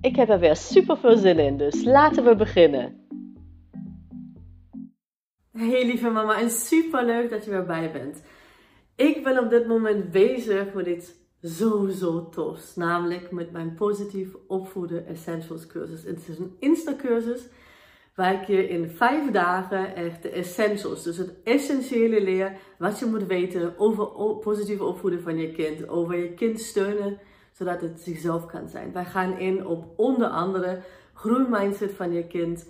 Ik heb er weer super veel zin in, dus laten we beginnen. Hey lieve mama en super leuk dat je weer bij bent. Ik ben op dit moment bezig met iets zo zo tofs, namelijk met mijn positief opvoeden essentials cursus. Het is een Insta cursus waar ik je in vijf dagen echt de essentials, dus het essentiële leer wat je moet weten over positieve opvoeden van je kind, over je kind steunen zodat het zichzelf kan zijn. Wij gaan in op onder andere groeimindset van je kind,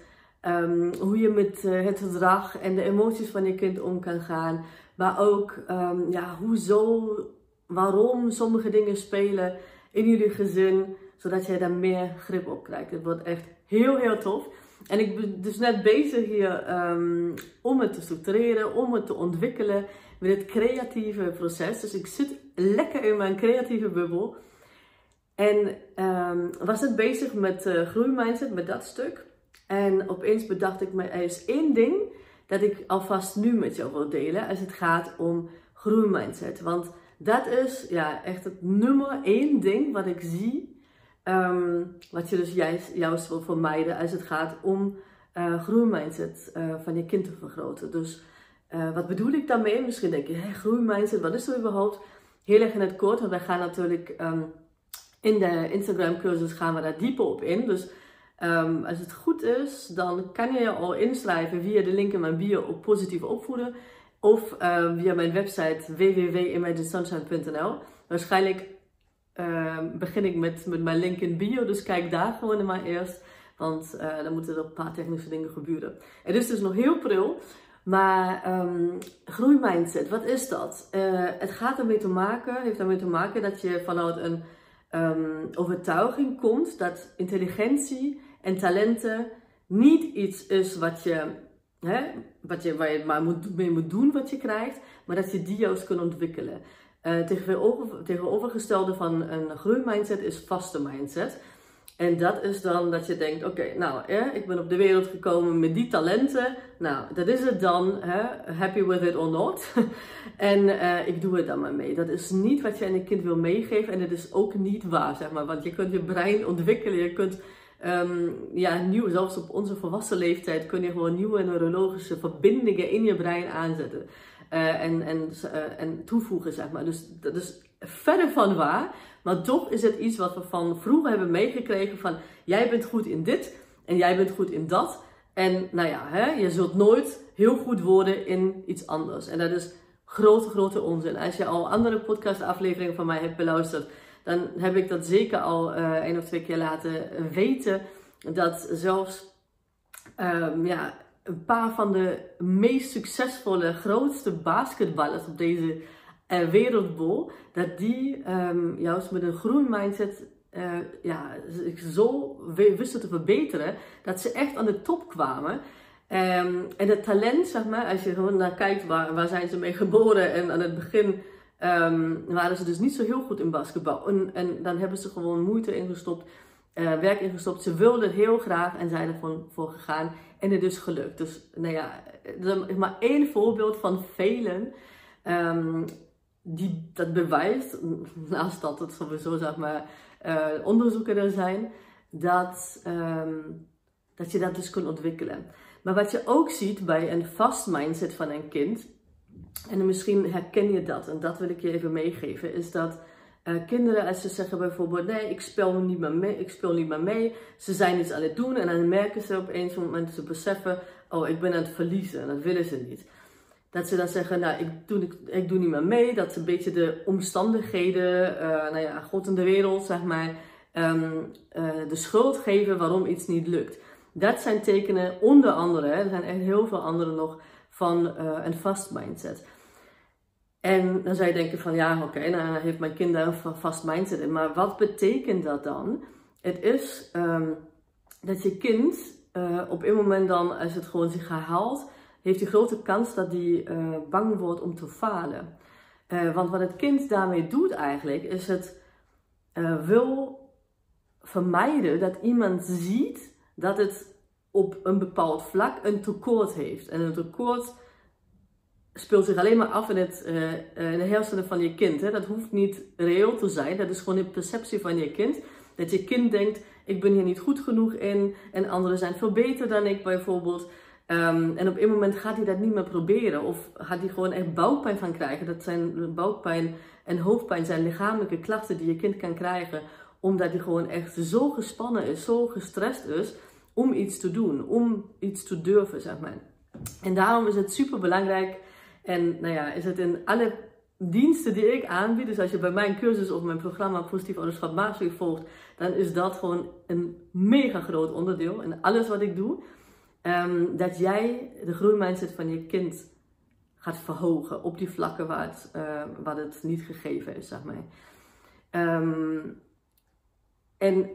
um, hoe je met uh, het gedrag en de emoties van je kind om kan gaan, maar ook um, ja, hoezo, waarom sommige dingen spelen in jullie gezin, zodat jij daar meer grip op krijgt. Het wordt echt heel heel tof. En ik ben dus net bezig hier um, om het te structureren, om het te ontwikkelen met het creatieve proces. Dus ik zit lekker in mijn creatieve bubbel. En um, was het bezig met uh, groeimindset, met dat stuk. En opeens bedacht ik me, er is één ding dat ik alvast nu met jou wil delen als het gaat om groeimindset. Want dat is ja, echt het nummer één ding wat ik zie Um, wat je dus juist, juist wil vermijden als het gaat om uh, groeimindset uh, van je kind te vergroten. Dus wat bedoel ik daarmee? Misschien denk je, hey, groeimindset, wat is er überhaupt? Heel erg in het kort, want wij gaan natuurlijk um, in de Instagram cursus gaan we daar dieper op in. Dus um, als het goed is, dan kan je je al inschrijven via de link in mijn bio op positief opvoeden. Of via mijn website www.imaginesunshine.nl. Waarschijnlijk uh, begin ik met, met mijn link in bio. Dus kijk daar gewoon maar eerst. Want uh, dan moeten er een paar technische dingen gebeuren. Het is dus nog heel pril. Maar groeimindset, wat is dat? Uh, het gaat ermee te maken, heeft ermee te maken dat je vanuit een um, overtuiging komt dat intelligentie en talenten niet iets is wat je, hè, wat je, waar je maar moet, mee moet doen wat je krijgt, maar dat je die juist kunt ontwikkelen. Uh, tegenover, tegenovergestelde van een groeimindset is vaste mindset. En dat is dan dat je denkt, oké, nou, ik ben op de wereld gekomen met die talenten. Nou, dat is het dan. Hè? Happy with it or not. en uh, ik doe het dan maar mee. Dat is niet wat je aan je kind wil meegeven. En het is ook niet waar, zeg maar. Want je kunt je brein ontwikkelen. Je kunt, um, ja, nieuw, zelfs op onze volwassen leeftijd, kun je gewoon nieuwe neurologische verbindingen in je brein aanzetten. Uh, en, en, uh, en toevoegen, zeg maar. Dus dat is verder van waar. Maar toch is het iets wat we van vroeger hebben meegekregen van jij bent goed in dit en jij bent goed in dat. En nou ja, hè, je zult nooit heel goed worden in iets anders. En dat is grote, grote onzin. Als je al andere podcastafleveringen van mij hebt beluisterd, dan heb ik dat zeker al uh, één of twee keer laten weten. Dat zelfs um, ja, een paar van de meest succesvolle, grootste basketballers op deze uh, wereldbol, dat die um, juist met een groen mindset uh, ja, zo wisten te verbeteren, dat ze echt aan de top kwamen. Um, en het talent, zeg maar, als je gewoon naar kijkt, waar, waar zijn ze mee geboren? En aan het begin um, waren ze dus niet zo heel goed in basketbal. En, en dan hebben ze gewoon moeite ingestopt uh, werk ingestopt. Ze wilden heel graag en zijn er voor gegaan. En het is gelukt. Dus nou ja, is maar één voorbeeld van velen. Die dat bewijst, naast dat het sowieso zeg maar uh, onderzoeken er zijn, dat, um, dat je dat dus kunt ontwikkelen. Maar wat je ook ziet bij een vast mindset van een kind, en misschien herken je dat, en dat wil ik je even meegeven, is dat uh, kinderen, als ze zeggen bijvoorbeeld, nee, ik speel niet meer mee, ik speel niet meer mee, ze zijn iets aan het doen en dan merken ze op een moment, ze beseffen, oh, ik ben aan het verliezen en dat willen ze niet. Dat ze dan zeggen, nou, ik doe, ik, ik doe niet meer mee, dat een beetje de omstandigheden, uh, nou ja, God in de wereld, zeg maar, um, uh, de schuld geven waarom iets niet lukt. Dat zijn tekenen, onder andere, er zijn echt heel veel andere nog, van een vast mindset. En dan zou je denken van ja, oké, okay, nou heeft mijn kind daar een vast mindset in. Maar wat betekent dat dan? Het is ehm, dat je kind op een moment dan, als het gewoon zich herhaalt, heeft hij grote kans dat hij uh, bang wordt om te falen. Uh, want wat het kind daarmee doet eigenlijk, is het wil vermijden dat iemand ziet dat het op een bepaald vlak een tekort heeft. En een tekort speelt zich alleen maar af in, het, uh, in de hersenen van je kind. Hè. Dat hoeft niet reëel te zijn. Dat is gewoon een perceptie van je kind. Dat je kind denkt, ik ben hier niet goed genoeg in. En anderen zijn veel beter dan ik bijvoorbeeld. Um, en op een moment gaat hij dat niet meer proberen. Of gaat hij gewoon echt buikpijn van krijgen. Dat zijn buikpijn en hoofdpijn zijn lichamelijke klachten die je kind kan krijgen. Omdat hij gewoon echt zo gespannen is, zo gestrest is om iets te doen. Om iets te durven, zeg maar. En daarom is het super belangrijk en nou ja, is het in alle diensten die ik aanbied, dus als je bij mijn cursus of mijn programma Positief Ouderschap Mastery volgt, dan is dat gewoon een mega groot onderdeel in alles wat ik doe. Um, dat jij de groeimindset van je kind gaat verhogen op die vlakken waar het, waar het niet gegeven is, zeg maar. Um, en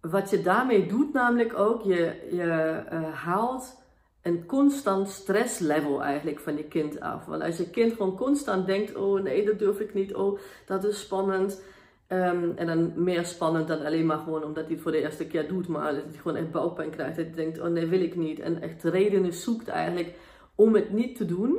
wat je daarmee doet namelijk ook, je, je uh, haalt een constant stresslevel eigenlijk van je kind af. Want als je kind gewoon constant denkt, oh nee, dat durf ik niet, oh dat is spannend. Um, en dan meer spannend dan alleen maar gewoon omdat hij het voor de eerste keer doet, maar dat hij gewoon echt buikpijn krijgt. Dat hij denkt, oh nee, wil ik niet. En echt redenen zoekt eigenlijk om het niet te doen,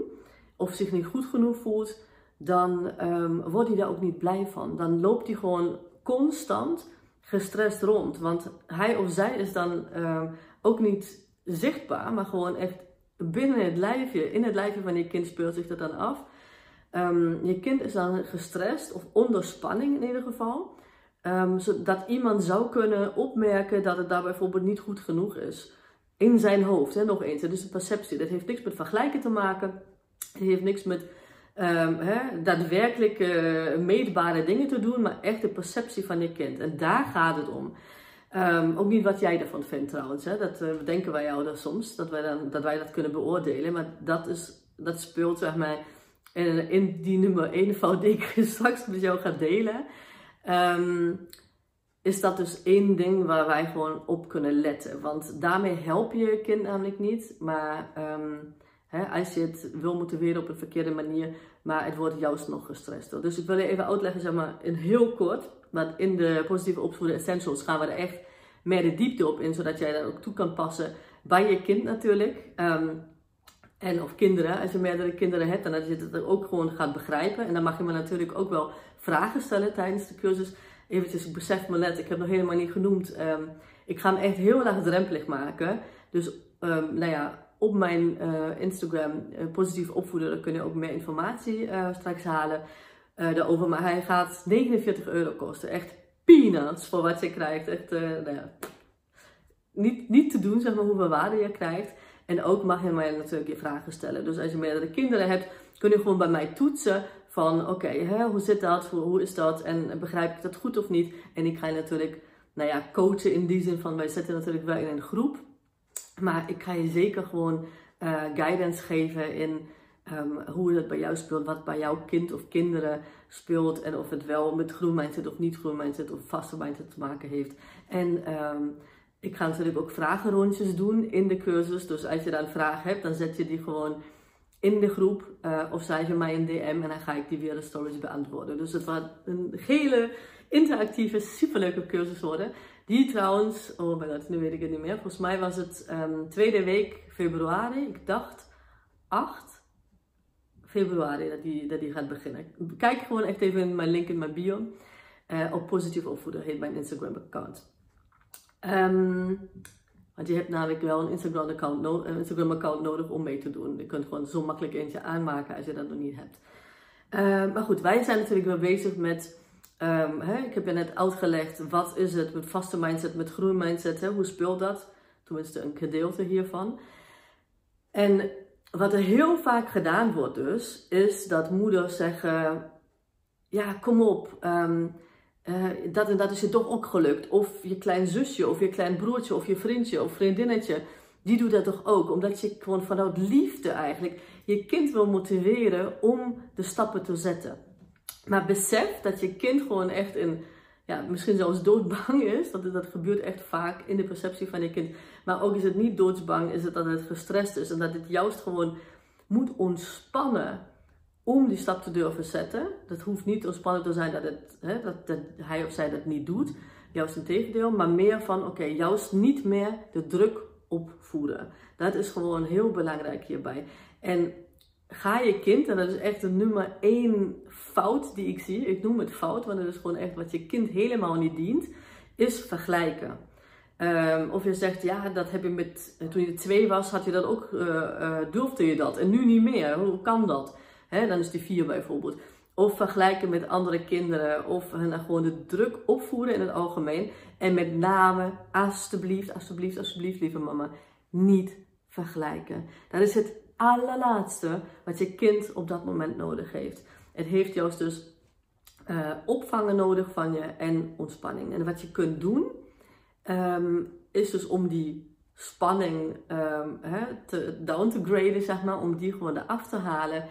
of zich niet goed genoeg voelt, dan um, wordt hij daar ook niet blij van. Dan loopt hij gewoon constant gestrest rond. Want hij of zij is dan um, ook niet zichtbaar, maar gewoon echt binnen het lijfje, in het lijfje van je kind speelt zich dat dan af. Um, je kind is dan gestrest of onder spanning in ieder geval. Um, zodat iemand zou kunnen opmerken dat het daar bijvoorbeeld niet goed genoeg is. In zijn hoofd, hè, nog eens. Dus de perceptie. Dat heeft niks met vergelijken te maken. Het heeft niks met um, hè, daadwerkelijk uh, meetbare dingen te doen, maar echt de perceptie van je kind. En daar gaat het om. Ook niet wat jij ervan vindt trouwens. Hè? Dat uh, denken wij ouders soms, dat wij, dan, dat wij dat kunnen beoordelen. Maar dat, is, dat speelt zeg maar in, in die nummer 1 fout die ik straks met jou ga delen. Um, is dat dus één ding waar wij gewoon op kunnen letten. Want daarmee help je je kind namelijk niet. Maar um, hè, als je het wil motiveren op een verkeerde manier, maar het wordt juist nog gestrest. Dus ik wil je even uitleggen, zeg maar, in heel kort want in de positieve opvoeden essentials gaan we er echt meer de diepte op in, zodat jij dat ook toe kan passen bij je kind natuurlijk. Um, en of kinderen, als je meerdere kinderen hebt, dan dat je het ook gewoon gaat begrijpen. En dan mag je me natuurlijk ook wel vragen stellen tijdens de cursus. Eventjes, besef me net, ik heb nog helemaal niet genoemd. Um, ik ga hem echt heel laagdrempelig maken. Dus um, nou ja, op mijn uh, Instagram, uh, positief opvoeden, daar kun je ook meer informatie uh, straks halen daarover. Maar hij gaat 49 euro kosten. Echt peanuts voor wat je krijgt. Echt, nou ja, niet, niet te doen, zeg maar, hoeveel waarde je krijgt. En ook mag je mij natuurlijk je vragen stellen. Dus als je meerdere kinderen hebt, kun je gewoon bij mij toetsen van oké, hoe zit dat, hoe, is dat en begrijp ik dat goed of niet. En ik ga je natuurlijk, nou ja, coachen in die zin van wij zitten natuurlijk wel in een groep. Maar ik ga je zeker gewoon uh, guidance geven in Um, hoe het bij jou speelt, wat bij jouw kind of kinderen speelt en of het wel met groenmindset of niet groenmindset of vaste mindset te maken heeft. En um, ik ga natuurlijk ook vragenrondjes doen in de cursus. Dus als je dan een vraag hebt, dan zet je die gewoon in de groep uh, of schrijf je mij een DM en dan ga ik die via de stories beantwoorden. Dus het was een hele interactieve, superleuke cursus worden. Die trouwens, oh mijn god, nu weet ik het niet meer. Volgens mij was het um, tweede week februari, ik dacht 8 februari dat die, dat die gaat beginnen. Kijk gewoon echt even in mijn link in mijn bio. Uh, op Positief Opvoeden heet mijn Instagram account. Um, want je hebt namelijk wel een Instagram account, Instagram account nodig om mee te doen. Je kunt gewoon zo makkelijk eentje aanmaken als je dat nog niet hebt. Uh, maar goed, wij zijn natuurlijk wel bezig met. Um, hè, ik heb je net uitgelegd wat is het met vaste mindset, met groeimindset. Hè, hoe speelt dat? Tenminste, een gedeelte hiervan. En wat er heel vaak gedaan wordt dus, is dat moeders zeggen, ja kom op, uh, dat en dat is je toch ook gelukt. Of je klein zusje, of je klein broertje, of je vriendje, of vriendinnetje, die doet dat toch ook. Omdat je gewoon vanuit liefde eigenlijk je kind wil motiveren om de stappen te zetten. Maar besef dat je kind gewoon echt in ja, misschien zelfs doodsbang is. Dat, dat gebeurt echt vaak in de perceptie van je kind. Maar ook is het niet doodsbang, is het dat het gestrest is. En dat het juist gewoon moet ontspannen om die stap te durven zetten. Dat hoeft niet ontspannen te zijn dat, het, hè, dat, hij of zij dat niet doet. Juist een tegendeel. Maar meer van, oké, juist niet meer de druk opvoeden. Dat is gewoon heel belangrijk hierbij. En ga je kind, en dat is echt de nummer één fout die ik zie, ik noem het fout, want dat is gewoon echt wat je kind helemaal niet dient, is vergelijken. Um, of je zegt, ja, dat heb je met, toen je twee was, had je dat ook, uh, uh, durfde je dat en nu niet meer. Hoe kan dat? Dan is die vier bijvoorbeeld. Of vergelijken met andere kinderen. Of hen gewoon de druk opvoeren in het algemeen. En met name, alsjeblieft, alsjeblieft, alsjeblieft, lieve mama, niet vergelijken. Dat is het allerlaatste wat je kind op dat moment nodig heeft. Het heeft juist dus uh, opvangen nodig van je en ontspanning. En wat je kunt doen, um, is dus om die spanning hè, te, down te graden, zeg maar, om die gewoon eraf te halen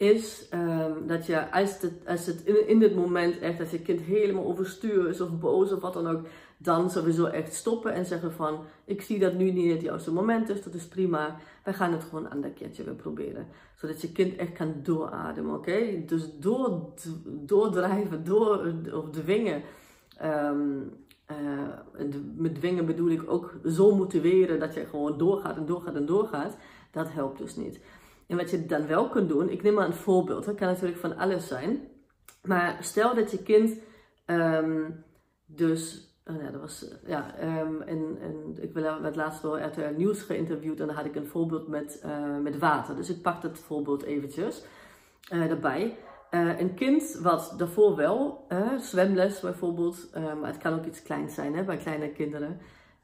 is um, dat je als het, als het in, dit moment echt, als je kind helemaal overstuur is of boos of wat dan ook, dan sowieso echt stoppen en zeggen van, ik zie dat nu niet het juiste moment is, dat is prima, wij gaan het gewoon een ander keertje weer proberen. Zodat je kind echt kan doorademen, oké? Dus door, doordrijven, door, of dwingen, um, uh, met dwingen bedoel ik ook zo motiveren dat je gewoon doorgaat en doorgaat en doorgaat, dat helpt dus niet. En wat je dan wel kunt doen, ik neem maar een voorbeeld, dat kan natuurlijk van alles zijn. Maar stel dat je kind um, dus, oh ja, dat was, ja, um, en, en ik werd laatst door RTL Nieuws geïnterviewd en dan had ik een voorbeeld met, uh, met water. Dus ik pak dat voorbeeld eventjes uh, erbij. Uh, een kind wat daarvoor wel, zwemles bijvoorbeeld, maar het kan ook iets kleins zijn hè, bij kleine kinderen.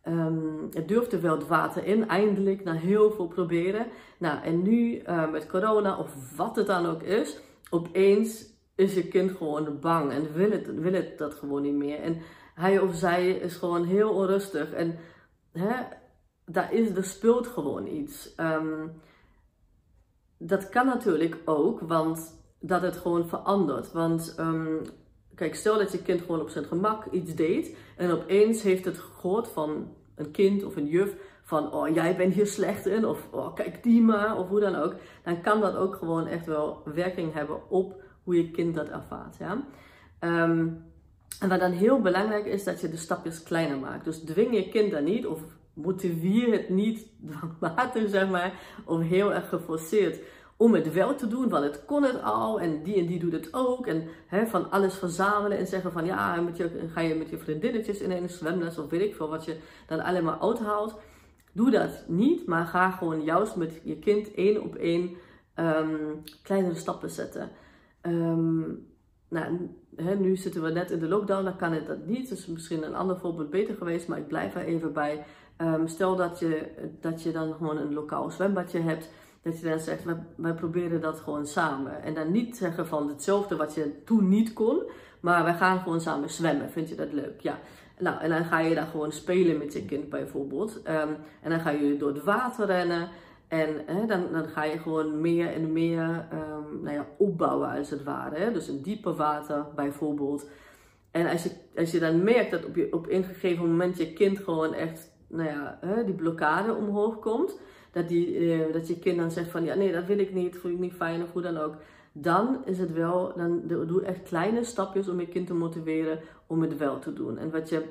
Um, het durfde wel het water in, eindelijk, na heel veel proberen. Nou, en nu uh, met corona of wat het dan ook is, opeens is je kind gewoon bang en wil het, wil het dat gewoon niet meer. En hij of zij is gewoon heel onrustig en hè, daar, is, er speelt gewoon iets. Um, dat kan natuurlijk ook, want dat het gewoon verandert. Want um, Kijk, stel dat je kind gewoon op zijn gemak iets deed en opeens heeft het gehoord van een kind of een juf van oh jij bent hier slecht in of oh kijk die maar of hoe dan ook. Dan kan dat ook gewoon echt wel werking hebben op hoe je kind dat ervaart. Ja? Um, en wat dan heel belangrijk is dat je de stapjes kleiner maakt. Dus dwing je kind dan niet of motiveer het niet dwangmatig zeg maar of heel erg geforceerd om het wel te doen, want het kon het al en die en die doet het ook. En hè, van alles verzamelen en zeggen van ja, met je, ga je met je vriendinnetjes in een zwemles of weet ik veel wat je dan allemaal uithaalt. Doe dat niet, maar ga gewoon juist met je kind één op één um, kleinere stappen zetten. Um, nou, hè, nu zitten we net in de lockdown, dan kan het dat niet. Dus misschien een ander voorbeeld beter geweest, maar ik blijf er even bij. Um, stel dat je, dat je dan gewoon een lokaal zwembadje hebt dat je dan zegt, wij, proberen dat gewoon samen. En dan niet zeggen van hetzelfde wat je toen niet kon, maar wij gaan gewoon samen zwemmen. Vind je dat leuk? Ja. Nou, en dan ga je daar gewoon spelen met je kind bijvoorbeeld. Um, en dan ga je door het water rennen. En hè, dan, dan ga je gewoon meer en meer um, nou ja, opbouwen als het ware. Hè? Dus een diepe water bijvoorbeeld. En als je, als je dan merkt dat op, je, op een gegeven moment je kind gewoon echt nou ja, hè, die blokkade omhoog komt dat, die, uh, dat je kind dan zegt van ja nee dat wil ik niet, voel ik niet fijn of hoe dan ook. Dan is het wel, dan doe echt kleine stapjes om je kind te motiveren om het wel te doen. En wat je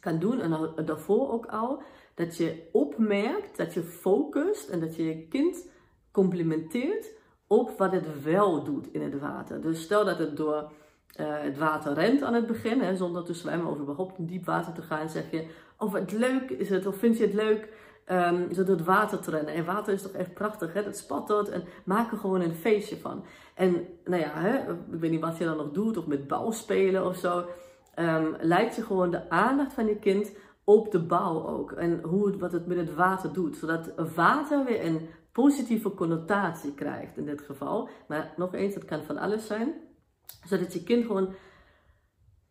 kan doen, en daarvoor ook al, dat je opmerkt, dat je focust en dat je je kind complimenteert op wat het wel doet in het water. Dus stel dat het door uh, het water rent aan het begin, hè, zonder te zwemmen of überhaupt in diep water te gaan, zeg je, of het leuk is het, of vind je het leuk um, zo het water te rennen. En water is toch echt prachtig, hè? dat spattert en maak er gewoon een feestje van. En nou ja, hè, ik weet niet wat je dan nog doet, of met bal spelen of zo. Um, lijkt je gewoon de aandacht van je kind op de bouw ook. En hoe het, wat het met het water doet. Zodat water weer een positieve connotatie krijgt in dit geval. Maar nog eens, het kan van alles zijn. Zodat je kind gewoon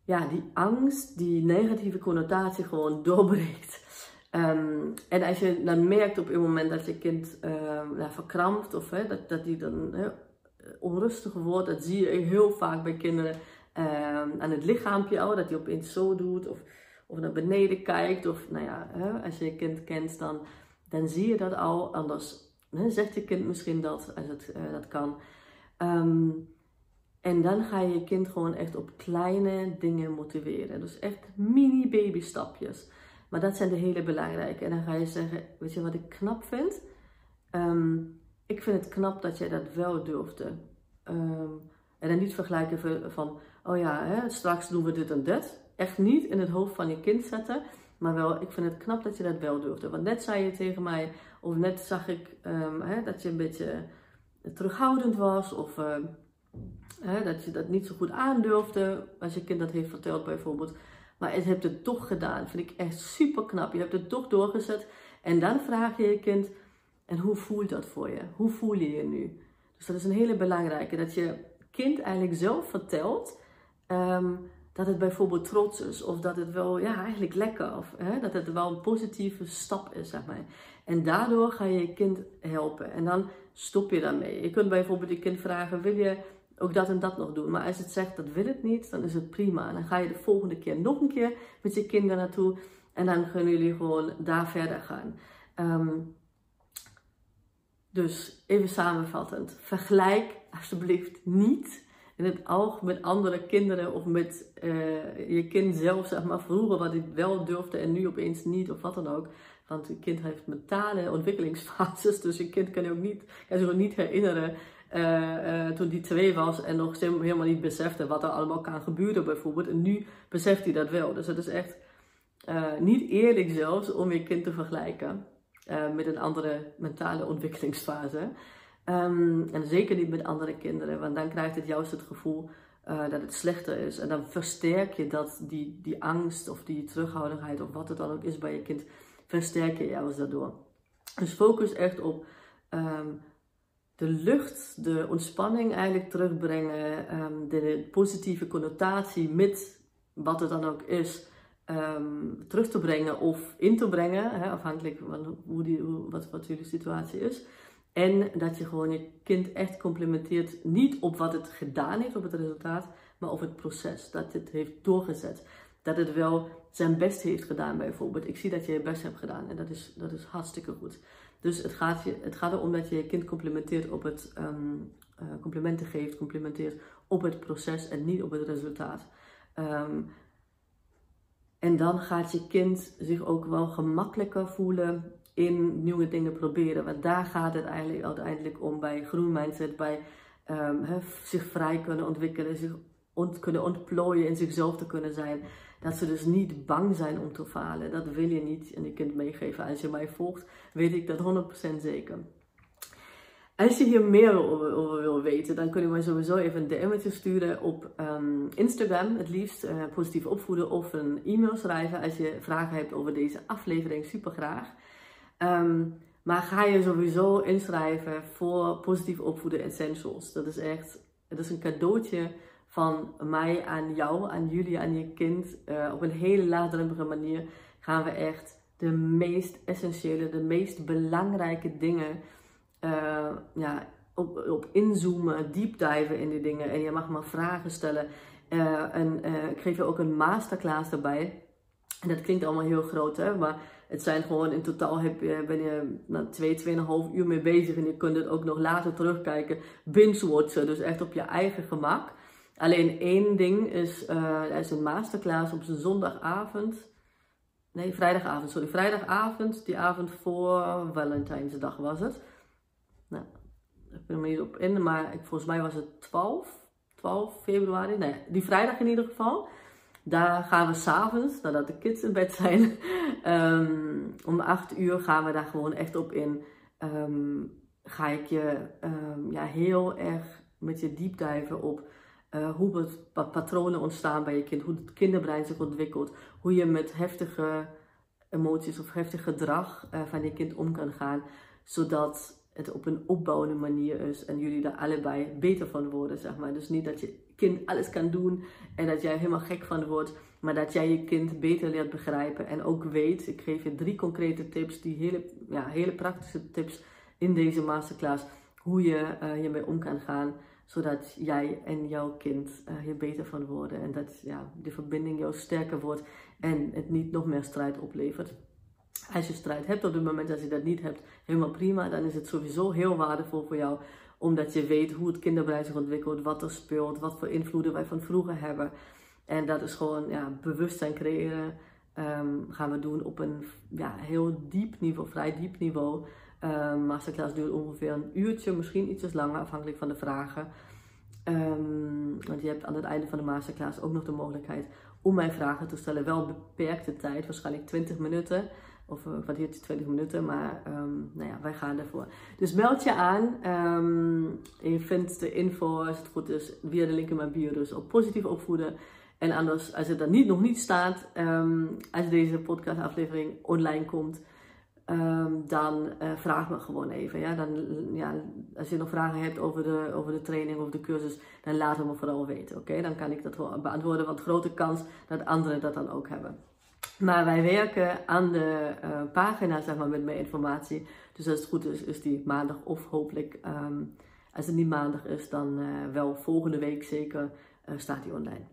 ja, die angst, die negatieve connotatie gewoon doorbreekt. Um, en als je dan merkt op een moment dat je kind uh, verkrampt of hè, dat, dat die dan hè, onrustig wordt, dat zie je heel vaak bij kinderen. ehm, aan het lichaampje al, dat hij opeens zo doet of, of naar beneden kijkt. Of nou ja, hè, als je je kind kent, dan, dan zie je dat al. Anders zegt je kind misschien dat, als het uh, dat kan. Ehm, en dan ga je je kind gewoon echt op kleine dingen motiveren. Dus echt mini baby stapjes. Maar dat zijn de hele belangrijke. En dan ga je zeggen, weet je wat ik knap vind? Ehm, ik vind het knap dat jij dat wel durfde. Um, en dan niet vergelijken van, oh ja, hè, straks doen we dit en dat. Echt niet in het hoofd van je kind zetten. Maar wel, ik vind het knap dat je dat wel durfde. Want net zei je tegen mij, of net zag ik um, hè, dat je een beetje terughoudend was. Of hè, dat je dat niet zo goed aandurfde. Als je kind dat heeft verteld bijvoorbeeld. Maar je hebt het toch gedaan. Vind ik echt super knap. Je hebt het toch doorgezet. En dan vraag je je kind, en hoe voelt dat voor je? Hoe voel je je nu? Dus dat is een hele belangrijke. Dat je kind eigenlijk zelf vertelt um, dat het bijvoorbeeld trots is. Of dat het wel, ja, eigenlijk lekker. Of dat het wel een positieve stap is, zeg maar. En daardoor ga je je kind helpen. En dan stop je daarmee. Je kunt bijvoorbeeld je kind vragen, wil je ook dat en dat nog doen. Maar als het zegt dat wil het niet, dan is het prima. En dan ga je de volgende keer nog een keer met je kinderen naartoe. En dan kunnen jullie gewoon daar verder gaan. Um, dus even samenvattend. Vergelijk alsjeblieft niet in het oog met andere kinderen of met uh, je kind zelf, zeg maar, vroeger wat ik wel durfde en nu opeens niet of wat dan ook. Want je kind heeft mentale ontwikkelingsfases, dus je kind kan je ook niet, kan zich ook niet herinneren uh, uh, toen die twee was en nog helemaal niet besefte wat er allemaal kan gebeuren bijvoorbeeld. En nu beseft hij dat wel. Dus het is echt niet eerlijk zelfs om je kind te vergelijken met een andere mentale ontwikkelingsfase. Um, en zeker niet met andere kinderen, want dan krijgt het juist het gevoel dat het slechter is. En dan versterk je dat, die, die angst of die terughoudendheid of wat het dan ook is bij je kind, versterk je juist daardoor. Dus focus echt op um, de lucht, de ontspanning eigenlijk terugbrengen, um, de positieve connotatie met wat het dan ook is, um, terug te brengen of in te brengen, hè, afhankelijk van hoe die, wat, wat jullie situatie is. En dat je gewoon je kind echt complimenteert, niet op wat het gedaan heeft, op het resultaat, maar op het proces, dat het heeft doorgezet. Dat het wel zijn best heeft gedaan bijvoorbeeld. Ik zie dat je je best hebt gedaan en dat is, dat is hartstikke goed. Dus het gaat, je, het gaat erom dat je je kind complimenteert op het um, complimenten geeft, complimenteert op het proces en niet op het resultaat. Um, en dan gaat je kind zich ook wel gemakkelijker voelen in nieuwe dingen proberen. Want daar gaat het eigenlijk uiteindelijk om bij groen mindset, bij he, zich vrij kunnen ontwikkelen, zich ont kunnen ontplooien, in zichzelf te kunnen zijn. Dat ze dus niet bang zijn om te falen. Dat wil je niet en je kind meegeven. Als je mij volgt, weet ik dat 100% zeker. Als je hier meer over, wil weten, dan kun je mij sowieso even een DM'tje sturen op um, Instagram, het liefst uh, positief opvoeden, of een e-mail schrijven als je vragen hebt over deze aflevering. Super graag. Um, maar ga je sowieso inschrijven voor positief opvoeden essentials. Dat is echt, dat is een cadeautje van mij aan jou, aan jullie, aan je kind. Uh, op een hele laagdrempelige manier gaan we echt de meest essentiële, de meest belangrijke dingen uh, ja, op, op inzoomen, diepdiven in die dingen. En je mag maar vragen stellen. Uh, en ik geef je ook een masterclass erbij. En dat klinkt allemaal heel groot, hè? maar het zijn gewoon in totaal heb je, ben je na 2, 2,5 uur mee bezig. En je kunt het ook nog later terugkijken, binge-watchen, dus echt op je eigen gemak. Alleen één ding is, uh, er is een masterclass op zondagavond. Nee, vrijdagavond, sorry. Vrijdagavond, die avond voor Valentijnsdag was het. Nou, ik ben er niet op in, maar volgens mij was het 12, 12 februari. Nee, die vrijdag in ieder geval. Daar gaan we s'avonds, nadat de kids in bed zijn, um, om 8 uur gaan we daar gewoon echt op in. Um, ga ik je um, ja, heel erg met je diepdijven op uh, hoe patronen ontstaan bij je kind, hoe het kinderbrein zich ontwikkelt, hoe je met heftige emoties of heftig gedrag uh, van je kind om kan gaan, zodat het op een opbouwende manier is en jullie daar allebei beter van worden, zeg maar. Dus niet dat je kind alles kan doen en dat jij helemaal gek van wordt, maar dat jij je kind beter leert begrijpen en ook weet, ik geef je drie concrete tips, die hele, ja, hele praktische tips in deze masterclass, hoe je uh, hiermee om kan gaan zodat jij en jouw kind uh, hier beter van worden. En dat ja, de verbinding jou sterker wordt en het niet nog meer strijd oplevert. Als je strijd hebt op het moment dat je dat niet hebt, helemaal prima. Dan is het sowieso heel waardevol voor jou. Omdat je weet hoe het kinderbrein zich ontwikkelt, wat er speelt, wat voor invloeden wij van vroeger hebben. En dat is gewoon ja, bewustzijn creëren. Um, gaan we doen op een ja, heel diep niveau, vrij diep niveau. Um, masterclass duurt ongeveer een uurtje, misschien ietsjes langer, afhankelijk van de vragen. Um, want je hebt aan het einde van de masterclass ook nog de mogelijkheid om mij vragen te stellen. Wel beperkte tijd, waarschijnlijk 20 minuten. Of een kwartiertje, 20 minuten. Maar um, nou ja, wij gaan ervoor. Dus meld je aan. je vindt de info, als het goed is, via de link in mijn bio. Dus op positief opvoeden. En anders, als het er niet, nog niet staat, als deze podcast aflevering online komt Um, dan uh, vraag me gewoon even. Ja? Dan, ja, als je nog vragen hebt over de, over de training of de cursus, dan laat het me vooral weten. Oké, dan kan ik dat beantwoorden. Want grote kans dat anderen dat dan ook hebben. Maar wij werken aan de uh, pagina zeg maar, met meer informatie. Dus als het goed is, is die maandag of hopelijk, um, als het niet maandag is, dan uh, wel volgende week zeker staat die online.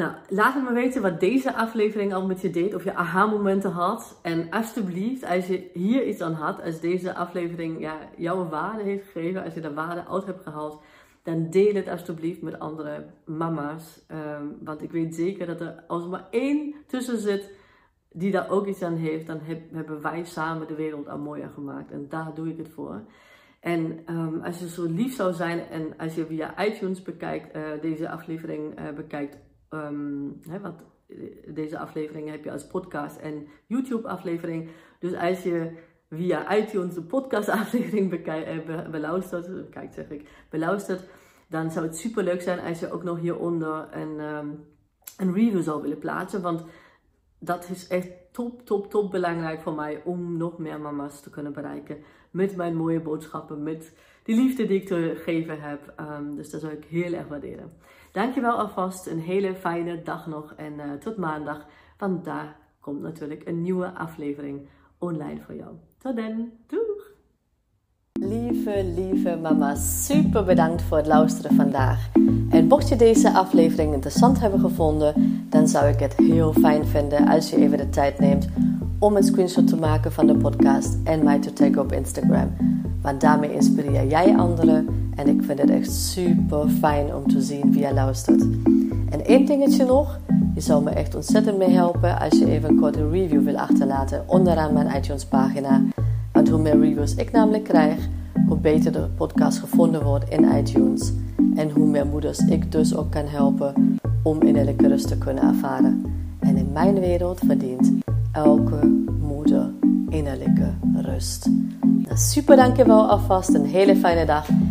Nou, laat me weten wat deze aflevering al met je deed. Of je aha-momenten had. En alsjeblieft, als je hier iets aan had. Als deze aflevering ja, jouw waarde heeft gegeven. Als je de waarde uit hebt gehaald. Dan deel het alsjeblieft met andere mama's. Um, want ik weet zeker dat er als er maar één tussen zit die daar ook iets aan heeft. Dan heb, hebben wij samen de wereld al mooier gemaakt. En daar doe ik het voor. En um, als je zo lief zou zijn en als je via iTunes bekijkt, uh, deze aflevering uh, bekijkt Um, hè, eh, deze aflevering heb je als podcast en YouTube aflevering. Dus als je via iTunes de podcast aflevering eh, beluistert, kijk zeg ik, beluistert, dan zou het super leuk zijn als je ook nog hieronder een, um, een review zou willen plaatsen. Want dat is echt top, top, top belangrijk voor mij om nog meer mama's te kunnen bereiken. Met mijn mooie boodschappen, met die liefde die ik te geven heb. Um, dus dat zou ik heel erg waarderen. Dankjewel alvast. Een hele fijne dag nog. En uh, tot maandag. Want daar komt natuurlijk een nieuwe aflevering online voor jou. Tot dan. Doeg! Lieve, lieve mama, super bedankt voor het luisteren vandaag. En mocht je deze aflevering interessant hebben gevonden, dan zou ik het heel fijn vinden als je even de tijd neemt om een screenshot te maken van de podcast en mij te taggen op Instagram. Want daarmee inspireer jij anderen en ik vind het echt super fijn om te zien wie je luistert. En één dingetje nog, je zou me echt ontzettend mee helpen als je even een korte review wil achterlaten onderaan mijn iTunes pagina. Want hoe meer reviews ik namelijk krijg, hoe beter de podcast gevonden wordt in iTunes. En hoe meer moeders ik dus ook kan helpen om innerlijke rust te kunnen ervaren. En in mijn wereld verdient elke moeder innerlijke rust. Nou, super dankjewel alvast, een hele fijne dag